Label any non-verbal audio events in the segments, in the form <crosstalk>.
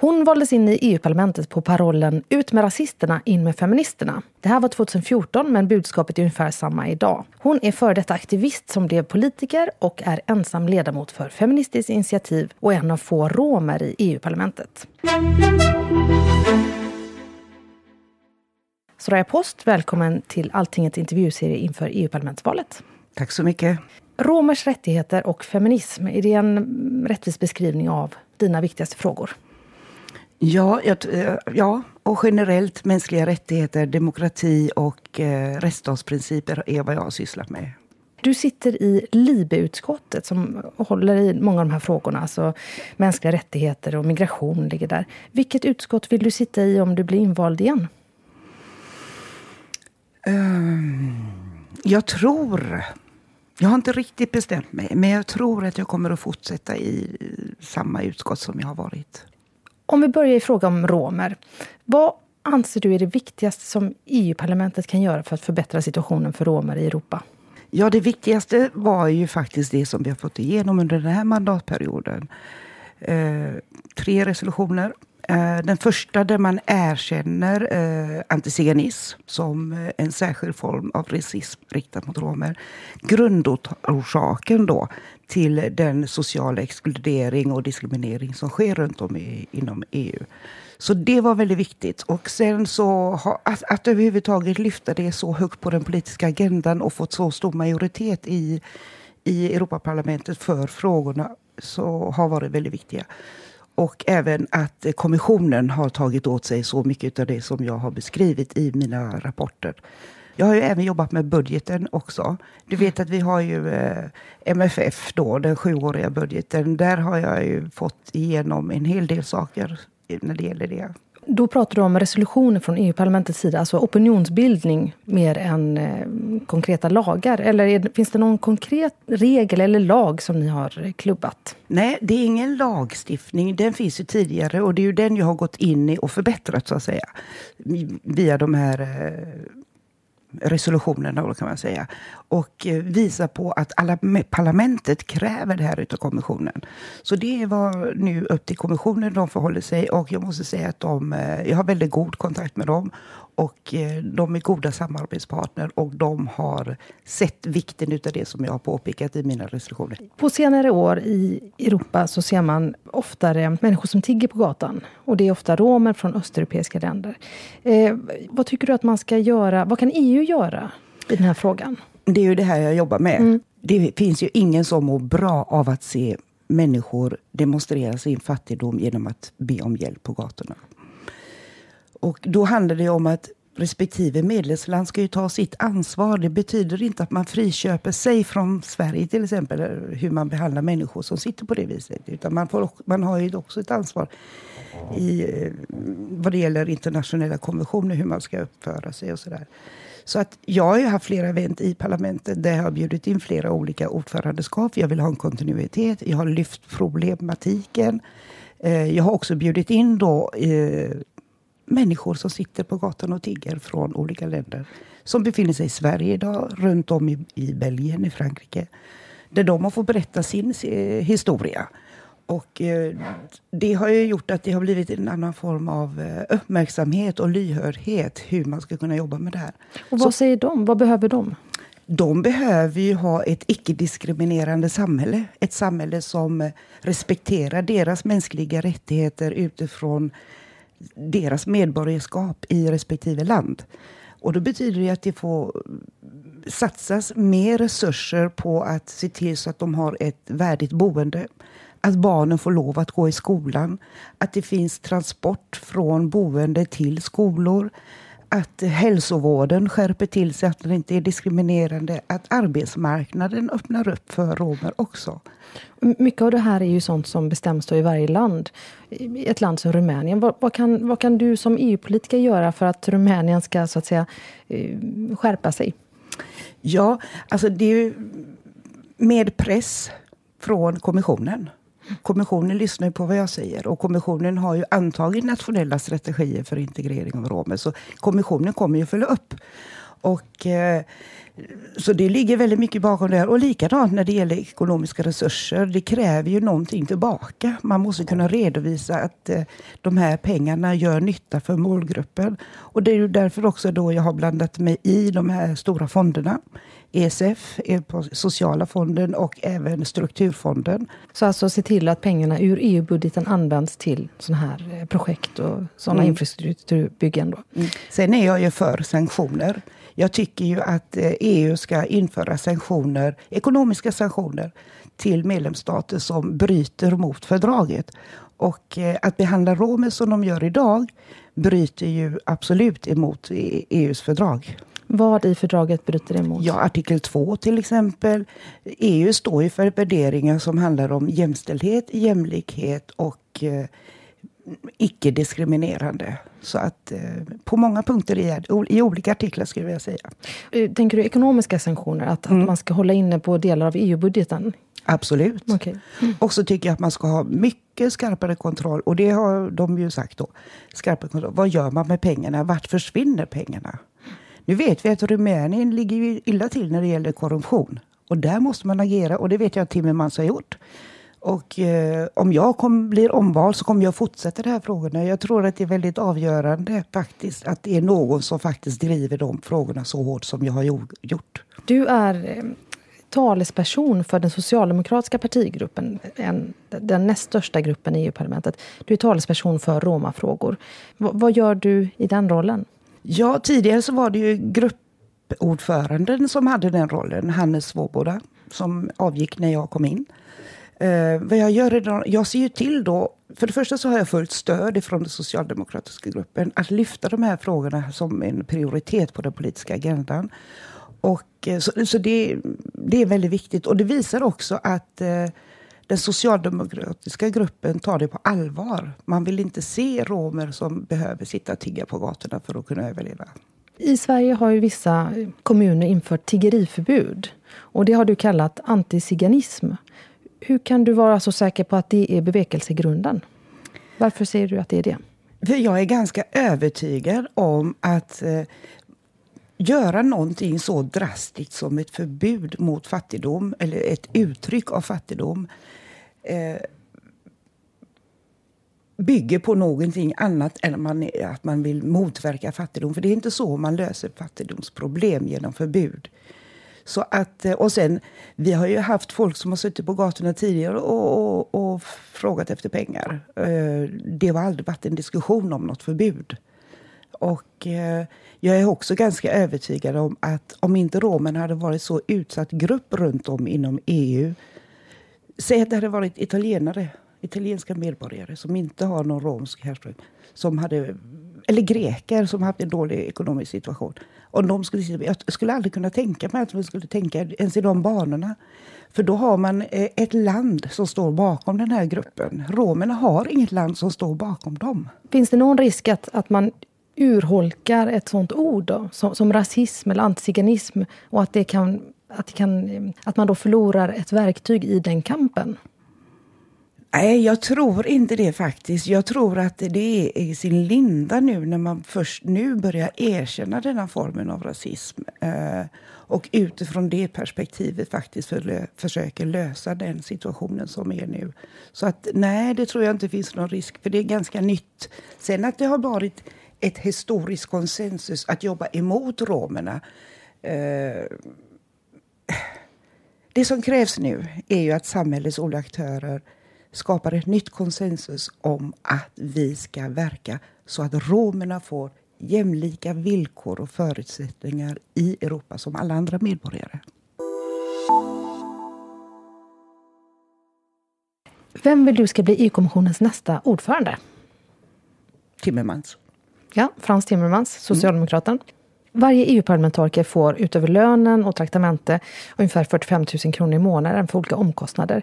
Hon valdes in i EU-parlamentet på parollen Ut med rasisterna, in med feministerna. Det här var 2014 men budskapet är ungefär samma idag. Hon är före detta aktivist som blev politiker och är ensam ledamot för Feministiskt initiativ och en av få romer i EU-parlamentet. Soraya Post, välkommen till Alltingets intervjuserie inför EU-parlamentsvalet. Tack så mycket. Romers rättigheter och feminism, är det en rättvis beskrivning av dina viktigaste frågor? Ja, jag, eh, ja, och generellt mänskliga rättigheter, demokrati och eh, rättsstatsprinciper är vad jag har sysslat med. Du sitter i LIBE-utskottet som håller i många av de här frågorna. Alltså mänskliga rättigheter och migration ligger där. Vilket utskott vill du sitta i om du blir invald igen? Um, jag tror... Jag har inte riktigt bestämt mig, men jag tror att jag kommer att fortsätta i samma utskott som jag har varit. Om vi börjar i fråga om romer. Vad anser du är det viktigaste som EU-parlamentet kan göra för att förbättra situationen för romer i Europa? Ja, det viktigaste var ju faktiskt det som vi har fått igenom under den här mandatperioden. Eh, tre resolutioner. Eh, den första där man erkänner eh, antiziganism som eh, en särskild form av rasism riktad mot romer. Grundorsaken då till den sociala exkludering och diskriminering som sker runt om i, inom EU. Så det var väldigt viktigt. Och sen så att, att överhuvudtaget lyfta det så högt på den politiska agendan och fått så stor majoritet i, i Europaparlamentet för frågorna så har varit väldigt viktiga. Och även att kommissionen har tagit åt sig så mycket av det som jag har beskrivit i mina rapporter. Jag har ju även jobbat med budgeten också. Du vet att vi har ju eh, MFF då, den sjuåriga budgeten. Där har jag ju fått igenom en hel del saker när det gäller det. Då pratar du om resolutioner från EU-parlamentets sida, alltså opinionsbildning mer än eh, konkreta lagar. Eller är, finns det någon konkret regel eller lag som ni har klubbat? Nej, det är ingen lagstiftning. Den finns ju tidigare och det är ju den jag har gått in i och förbättrat så att säga. Via de här eh, resolutionerna då kan man säga. Och eh, visa på att alla parlamentet kräver det här utav kommissionen. Så det var nu upp till kommissionen de förhåller sig och jag måste säga att de, eh, jag har väldigt god kontakt med dem och eh, de är goda samarbetspartner och de har sett vikten utav det som jag har påpekat i mina resolutioner. På senare år i Europa så ser man oftare människor som tigger på gatan. Och det är ofta romer från östeuropeiska länder. Eh, vad tycker du att man ska göra? Vad kan EU göra i den här frågan? Det är ju det här jag jobbar med. Mm. Det finns ju ingen som mår bra av att se människor demonstrera sin fattigdom genom att be om hjälp på gatorna. Och då handlar det om att respektive medlemsland ska ju ta sitt ansvar. Det betyder inte att man friköper sig från Sverige till exempel, hur man behandlar människor som sitter på det viset. Utan man, får, man har ju också ett ansvar i eh, vad det gäller internationella konventioner, hur man ska uppföra sig och sådär. Så att jag har ju haft flera event i parlamentet där jag har bjudit in flera olika ordförandeskap. Jag vill ha en kontinuitet. Jag har lyft problematiken. Eh, jag har också bjudit in då eh, människor som sitter på gatan och tigger från olika länder. Som befinner sig i Sverige idag, runt om i, i Belgien, i Frankrike. Där de har fått berätta sin eh, historia. Och eh, det har ju gjort att det har blivit en annan form av eh, uppmärksamhet och lyhördhet hur man ska kunna jobba med det här. Och vad Så, säger de? Vad behöver de? De behöver ju ha ett icke-diskriminerande samhälle. Ett samhälle som respekterar deras mänskliga rättigheter utifrån deras medborgarskap i respektive land. Och då betyder det att det får satsas mer resurser på att se till så att de har ett värdigt boende. Att barnen får lov att gå i skolan. Att det finns transport från boende till skolor att hälsovården skärper till sig, att den inte är diskriminerande. Att arbetsmarknaden öppnar upp för romer också. Mycket av det här är ju sånt som bestäms i varje land. I ett land som Rumänien. Vad, vad, kan, vad kan du som EU-politiker göra för att Rumänien ska så att säga eh, skärpa sig? Ja, alltså det är ju med press från kommissionen. Kommissionen lyssnar ju på vad jag säger och kommissionen har ju antagit nationella strategier för integrering av romer. Så kommissionen kommer ju följa upp. Och, eh, så det ligger väldigt mycket bakom det här. Och likadant när det gäller ekonomiska resurser. Det kräver ju någonting tillbaka. Man måste kunna redovisa att eh, de här pengarna gör nytta för målgruppen. Och det är ju därför också då jag har blandat mig i de här stora fonderna. ESF, sociala fonden och även strukturfonden. Så alltså se till att pengarna ur EU-budgeten används till sådana här eh, projekt och sådana mm. infrastrukturbyggen? Mm. Sen är jag ju för sanktioner. Jag tycker ju att EU eh, e ska införa sanktioner, ekonomiska sanktioner till medlemsstater som bryter mot fördraget. Och eh, att behandla romer som de gör idag bryter ju absolut emot EUs fördrag. Vad i fördraget bryter det emot? Ja, artikel 2 till exempel. EU står ju för värderingar som handlar om jämställdhet, jämlikhet och eh, icke-diskriminerande. Så att eh, på många punkter i, i olika artiklar skulle jag säga. Eh, tänker du ekonomiska sanktioner? Att, mm. att man ska hålla inne på delar av EU-budgeten? Absolut. Okay. Mm. Och så tycker jag att man ska ha mycket skarpare kontroll. Och det har de ju sagt då. Skarpare kontroll. Vad gör man med pengarna? Vart försvinner pengarna? Nu vet vi att Rumänien ligger ju illa till när det gäller korruption. Och där måste man agera och det vet jag att Timmermans har gjort. Och eh, om jag kom, blir omvald så kommer jag fortsätta de här frågorna. Jag tror att det är väldigt avgörande faktiskt att det är någon som faktiskt driver de frågorna så hårt som jag har gjort. Du är eh, talesperson för den socialdemokratiska partigruppen, en, den näst största gruppen i EU-parlamentet. Du är talesperson för romafrågor. V vad gör du i den rollen? Ja, tidigare så var det ju gruppordföranden som hade den rollen, Hannes Svoboda, som avgick när jag kom in. Eh, vad jag gör idag, jag ser ju till då, för det första så har jag fullt stöd från den socialdemokratiska gruppen att lyfta de här frågorna som en prioritet på den politiska agendan. Och, eh, så så det, det är väldigt viktigt. Och det visar också att eh, den socialdemokratiska gruppen tar det på allvar. Man vill inte se romer som behöver sitta och tigga på gatorna för att kunna överleva. I Sverige har ju vissa kommuner infört tiggeriförbud. Och det har du kallat antisiganism. Hur kan du vara så säker på att det är bevekelsegrunden? Varför säger du att det är det? För jag är ganska övertygad om att eh, göra någonting så drastiskt som ett förbud mot fattigdom eller ett uttryck av fattigdom eh, bygger på någonting annat än att man, att man vill motverka fattigdom. För det är inte så man löser fattigdomsproblem genom förbud. Så att, eh, och sen, vi har ju haft folk som har suttit på gatorna tidigare och, och, och frågat efter pengar. Eh, det har aldrig varit en diskussion om något förbud. Och eh, jag är också ganska övertygad om att om inte romerna hade varit så utsatt grupp runt om inom EU Säg att det hade varit italienare, italienska medborgare som inte har någon romsk härstamning, Som hade, eller greker som haft en dålig ekonomisk situation. Om de skulle, jag skulle aldrig kunna tänka mig att de skulle tänka ens i de banorna. För då har man eh, ett land som står bakom den här gruppen. Romerna har inget land som står bakom dem. Finns det någon risk att, att man urholkar ett sånt ord då, som, som rasism eller antiziganism och att det kan att, det kan, att man då förlorar ett verktyg i den kampen? Nej, jag tror inte det faktiskt. Jag tror att det är i sin linda nu när man först nu börjar erkänna denna formen av rasism. Eh, och utifrån det perspektivet faktiskt för, försöker lösa den situationen som är nu. Så att nej, det tror jag inte finns någon risk, för det är ganska nytt. Sen att det har varit ett historiskt konsensus att jobba emot romerna. Eh, det som krävs nu är ju att samhällets olika aktörer skapar ett nytt konsensus om att vi ska verka så att romerna får jämlika villkor och förutsättningar i Europa som alla andra medborgare. Vem vill du ska bli EU-kommissionens nästa ordförande? Timmermans. Ja, Frans Timmermans, Socialdemokraten. Mm. Varje EU-parlamentariker får utöver lönen och traktamente ungefär 45 000 kronor i månaden för olika omkostnader.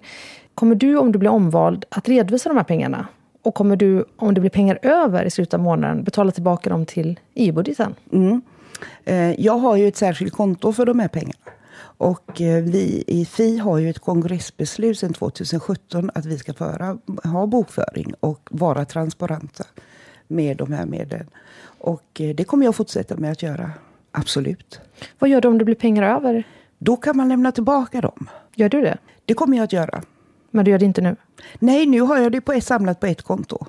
Kommer du, om du blir omvald, att redovisa de här pengarna? Och kommer du, om det blir pengar över i slutet av månaden, betala tillbaka dem till EU-budgeten? Mm. Eh, jag har ju ett särskilt konto för de här pengarna. Och eh, vi i Fi har ju ett kongressbeslut sedan 2017 att vi ska föra, ha bokföring och vara transparenta med de här medlen. Och eh, det kommer jag fortsätta med att göra. Absolut. Vad gör du om det blir pengar över? Då kan man lämna tillbaka dem. Gör du det? Det kommer jag att göra. Men du gör det inte nu? Nej, nu har jag det på ett, samlat på ett konto.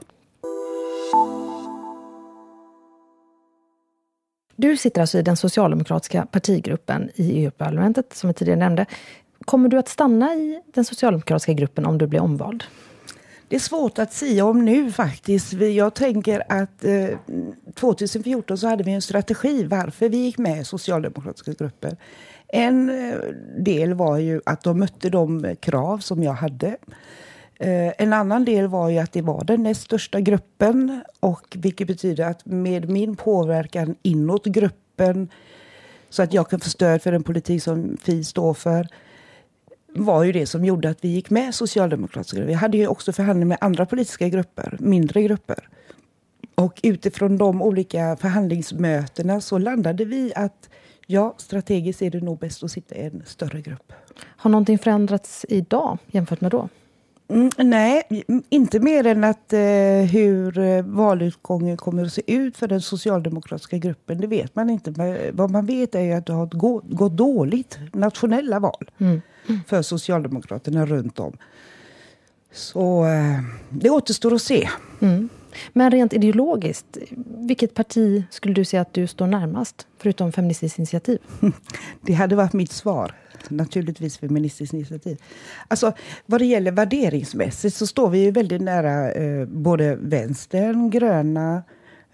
Du sitter alltså i den socialdemokratiska partigruppen i EU-parlamentet, som jag tidigare nämnde. Kommer du att stanna i den socialdemokratiska gruppen om du blir omvald? Det är svårt att säga om nu faktiskt. Jag tänker att eh, 2014 så hade vi en strategi varför vi gick med i socialdemokratiska grupper. En eh, del var ju att de mötte de krav som jag hade. Eh, en annan del var ju att det var den näst största gruppen och vilket betyder att med min påverkan inåt gruppen så att jag kan få stöd för den politik som Fi står för var ju det som gjorde att vi gick med Socialdemokratiska. Vi hade ju också förhandlingar med andra politiska grupper, mindre grupper. Och utifrån de olika förhandlingsmötena så landade vi att ja, strategiskt är det nog bäst att sitta i en större grupp. Har någonting förändrats idag jämfört med då? Mm, nej, inte mer än att eh, hur eh, valutgången kommer att se ut för den socialdemokratiska gruppen. Det vet man inte. Men vad man vet är att det har gått, gått dåligt nationella val mm. För Socialdemokraterna runt om. Så eh, det återstår att se. Mm. Men rent ideologiskt, vilket parti skulle du säga att du står närmast, förutom Feministiskt initiativ? <laughs> Det hade varit mitt svar. Naturligtvis Feministiskt initiativ. Alltså, vad det gäller värderingsmässigt så står vi ju väldigt nära eh, både vänstern, gröna,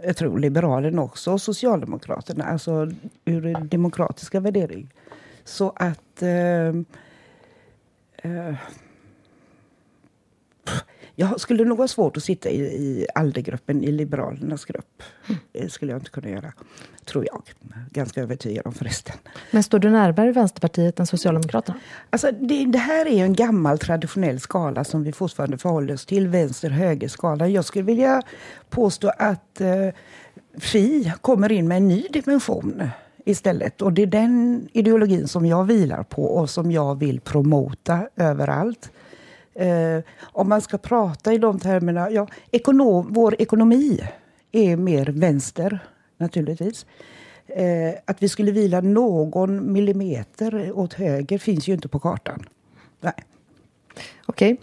jag tror Liberalen också, och Socialdemokraterna. Alltså ur demokratiska värdering. Så att... Eh, eh, jag skulle nog ha svårt att sitta i, i ALDE-gruppen, i Liberalernas grupp. Det skulle jag inte kunna göra, tror jag. Ganska övertygad om förresten. Men står du närmare Vänsterpartiet än Socialdemokraterna? Alltså, det, det här är en gammal traditionell skala som vi fortfarande förhåller oss till, vänster-höger-skala. Jag skulle vilja påstå att eh, Fi kommer in med en ny dimension istället. Och det är den ideologin som jag vilar på och som jag vill promota överallt. Eh, om man ska prata i de termerna, ja, ekonom, vår ekonomi är mer vänster naturligtvis. Eh, att vi skulle vila någon millimeter åt höger finns ju inte på kartan. Nej. Okej.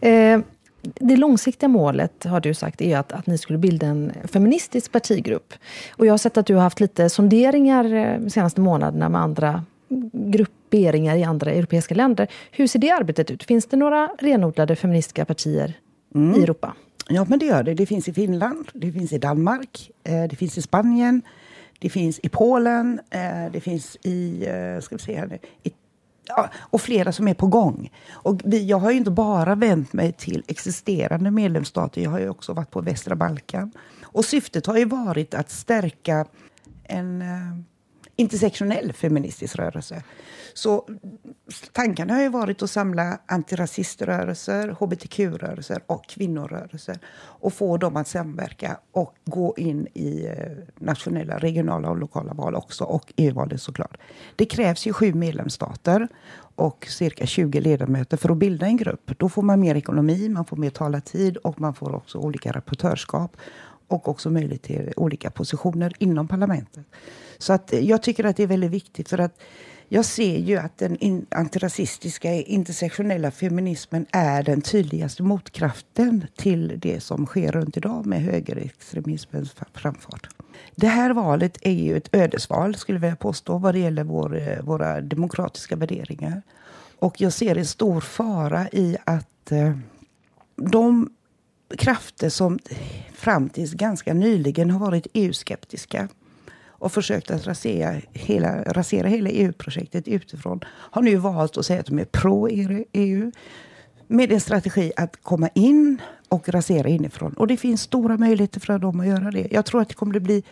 Okay. Eh, det långsiktiga målet, har du sagt, är att, att ni skulle bilda en feministisk partigrupp. Och jag har sett att du har haft lite sonderingar eh, de senaste månaderna med andra grupperingar i andra europeiska länder. Hur ser det arbetet ut? Finns det några renodlade feministiska partier mm. i Europa? Ja, men det gör det. Det finns i Finland, det finns i Danmark, eh, det finns i Spanien, det finns i Polen, eh, det finns i, eh, ska vi se här i och flera som är på gång. Och vi, jag har ju inte bara vänt mig till existerande medlemsstater, jag har ju också varit på västra Balkan. Och syftet har ju varit att stärka en eh, intersektionell feministisk rörelse. Så tanken har ju varit att samla antirasiströrelser, hbtq-rörelser och kvinnorörelser och få dem att samverka och gå in i eh, nationella, regionala och lokala val också och EU-valet såklart. Det krävs ju sju medlemsstater och cirka 20 ledamöter för att bilda en grupp. Då får man mer ekonomi, man får mer talartid och man får också olika rapportörskap och också möjlighet till olika positioner inom parlamentet. Så att eh, jag tycker att det är väldigt viktigt för att jag ser ju att den antirasistiska intersektionella feminismen är den tydligaste motkraften till det som sker runt idag med högerextremismens framfart. Det här valet är ju ett ödesval, skulle jag vilja påstå, vad det gäller vår, eh, våra demokratiska värderingar. Och jag ser en stor fara i att eh, de krafter som fram tills ganska nyligen har varit EU-skeptiska och försökt att rasera hela, rasera hela EU-projektet utifrån har nu valt att säga att de är pro-EU med en strategi att komma in och rasera inifrån. Och det finns stora möjligheter för dem att göra det. Jag tror att det kommer att bli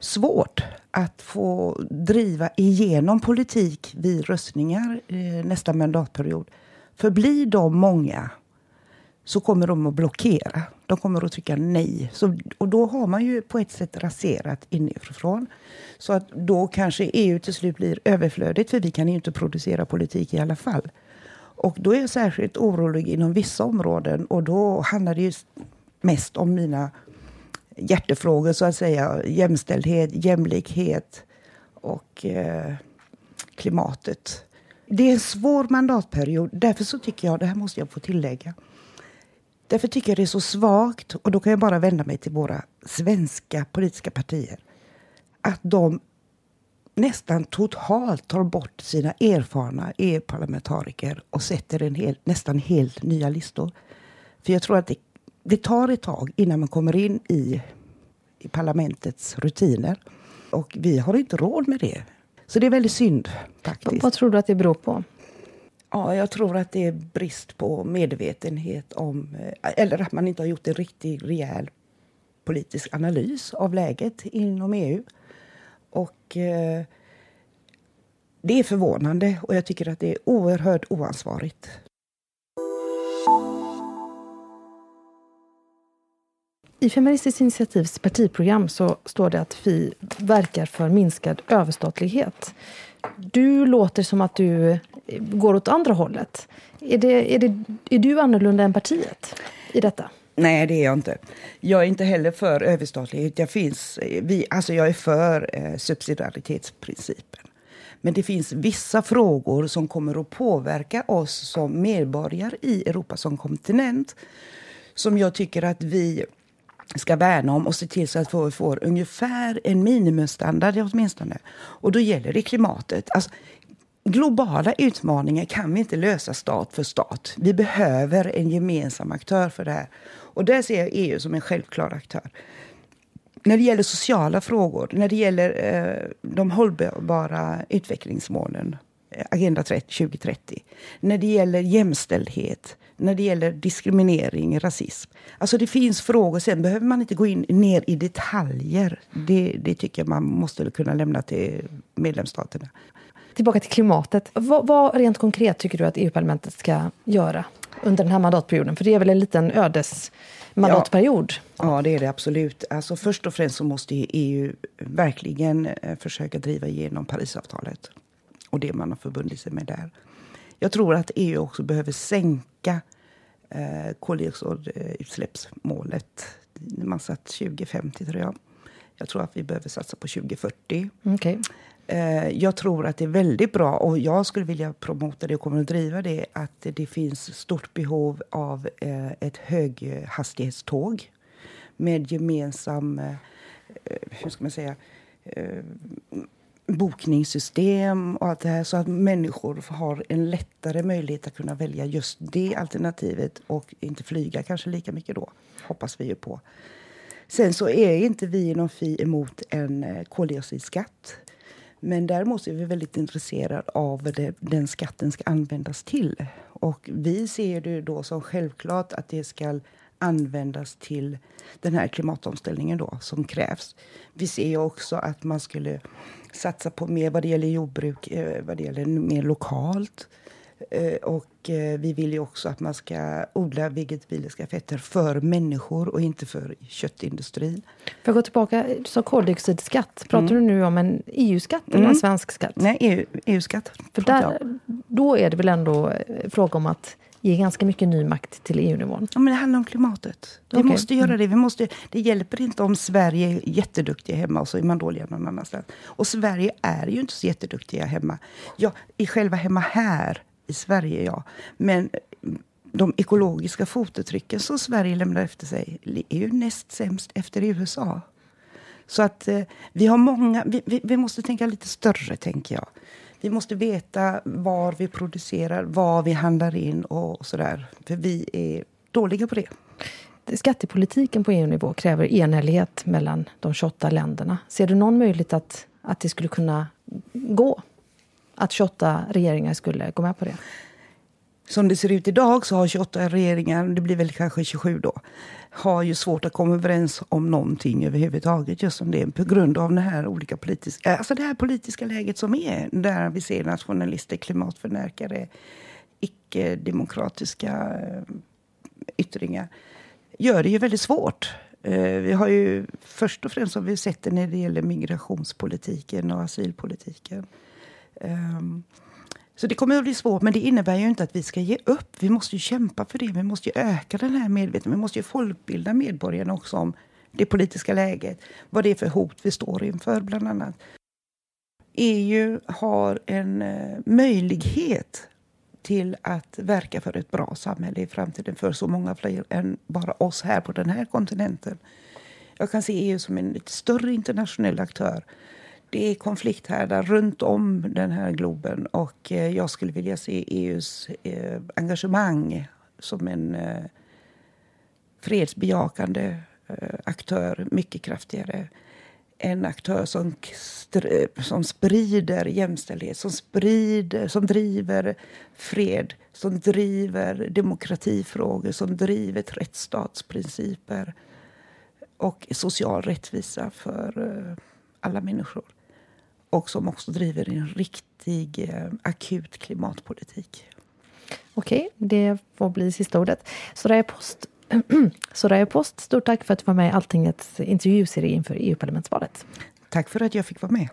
svårt att få driva igenom politik vid röstningar eh, nästa mandatperiod. För blir de många så kommer de att blockera. De kommer att trycka nej. Så, och då har man ju på ett sätt raserat inifrån. Så att då kanske EU till slut blir överflödigt för vi kan ju inte producera politik i alla fall. Och då är jag särskilt orolig inom vissa områden och då handlar det ju mest om mina hjärtefrågor så att säga. Jämställdhet, jämlikhet och eh, klimatet. Det är en svår mandatperiod. Därför så tycker jag, det här måste jag få tillägga. Därför tycker jag det är så svagt, och då kan jag bara vända mig till våra svenska politiska partier, att de nästan totalt tar bort sina erfarna EU-parlamentariker och sätter en hel, nästan helt nya listor. För jag tror att det, det tar ett tag innan man kommer in i, i parlamentets rutiner. Och vi har inte råd med det. Så det är väldigt synd. faktiskt. Vad tror du att det beror på? Ja, jag tror att det är brist på medvetenhet om... Eh, eller att man inte har gjort en riktig rejäl politisk analys av läget inom EU. Och eh, det är förvånande och jag tycker att det är oerhört oansvarigt. I Feministiskt initiativs partiprogram så står det att Fi verkar för minskad överstatlighet. Du låter som att du går åt andra hållet. Är, det, är, det, är du annorlunda än partiet i detta? Nej, det är jag inte. Jag är inte heller för överstatlighet. Jag, finns, eh, vi, alltså jag är för eh, subsidiaritetsprincipen. Men det finns vissa frågor som kommer att påverka oss som medborgare i Europa som kontinent som jag tycker att vi ska värna om och se till så att vi får ungefär en minimumstandard åtminstone. Och då gäller det klimatet. Alltså, globala utmaningar kan vi inte lösa stat för stat. Vi behöver en gemensam aktör för det här. Och där ser jag EU som en självklar aktör. När det gäller sociala frågor, när det gäller eh, de hållbara utvecklingsmålen, Agenda 30, 2030, när det gäller jämställdhet, när det gäller diskriminering, rasism. Alltså det finns frågor, sen behöver man inte gå in ner i detaljer. Det, det tycker jag man måste kunna lämna till medlemsstaterna. Tillbaka till klimatet. Vad, vad rent konkret tycker du att EU-parlamentet ska göra under den här mandatperioden? För det är väl en liten ödesmandatperiod? Ja, det är det absolut. Alltså först och främst så måste EU verkligen eh, försöka driva igenom Parisavtalet och det man har förbundit sig med där. Jag tror att EU också behöver sänka eh, koldioxidutsläppsmålet. Man satt 2050, tror jag. Jag tror att vi behöver satsa på 2040. Okay. Eh, jag tror att det är väldigt bra, och jag skulle vilja promota det och kommer att driva det, att det finns stort behov av eh, ett höghastighetståg med gemensam, eh, hur ska man säga, eh, bokningssystem och allt det här så att människor har en lättare möjlighet att kunna välja just det alternativet och inte flyga kanske lika mycket då, hoppas vi ju på. Sen så är inte vi inom Fi emot en eh, koldioxidskatt. Men däremot är vi väldigt intresserade av vad det, den skatten ska användas till. Och vi ser det då som självklart att det ska användas till den här klimatomställningen då, som krävs. Vi ser också att man skulle satsa på mer vad det gäller jordbruk, eh, vad det gäller mer lokalt. Eh, och eh, vi vill ju också att man ska odla vegetabiliska fetter för människor och inte för köttindustrin. För att gå tillbaka, du sa koldioxidskatt. Pratar mm. du nu om en EU-skatt eller en Mm. svensk skatt? Nej, EU, EU-skatt. För där, då är det väl ändå eh, fråga om att ge ganska mycket ny makt till EU-nivån? Ja, men det handlar om klimatet. Vi Okej. måste göra det. Vi måste, det hjälper inte om Sverige är jätteduktiga hemma och så är man dåliga någon annanstans. Och Sverige är ju inte så jätteduktiga hemma. Ja, i själva hemma här i Sverige, ja. Men eh, de ekologiska fotavtrycken som Sverige lämnar efter sig är ju näst sämst efter USA. Så att eh, vi har många... Vi, vi, vi måste tänka lite större, tänker jag. Vi måste veta var vi producerar, vad vi handlar in och, och sådär. För vi är dåliga på det. Skattepolitiken på EU-nivå kräver enhällighet mellan de 28 länderna. Ser du någon möjlighet att, att det skulle kunna gå? Att 28 regeringar skulle gå med på det? Som det ser ut idag så har 28 regeringar, det blir väl kanske 27 då, har ju svårt att komma överens om någonting överhuvudtaget. Just som det är på grund av det här olika politiska, eh, alltså det här politiska läget som är. Där vi ser nationalister, klimatförnekare, icke-demokratiska eh, yttringar. Gör det ju väldigt svårt. Eh, vi har ju först och främst har vi sett det när det gäller migrationspolitiken och asylpolitiken. Ehm, så det kommer att bli svårt, men det innebär ju inte att vi ska ge upp. Vi måste ju kämpa för det. Vi måste ju öka den här medvetenheten. Vi måste ju folkbilda medborgarna också om det politiska läget. Vad det är för hot vi står inför, bland annat. EU har en eh, möjlighet till att verka för ett bra samhälle i framtiden för så många fler än bara oss här på den här kontinenten. Jag kan se EU som en lite större internationell aktör. Det är konflikthärdar runt om den här globen och eh, jag skulle vilja se EUs eh, engagemang som en eh, fredsbejakande aktör mycket kraftigare en aktör som, som sprider jämställdhet, som, sprider, som driver fred, som driver demokratifrågor, som driver rättsstatsprinciper och social rättvisa för alla människor. Och som också driver en riktig eh, akut klimatpolitik. Okej, det får bli sista ordet. Soraya Post <clears throat> Soraya Post, stort tack för att du var med i Alltingets intervjuserie inför EU-parlamentsvalet. Tack för att jag fick vara med.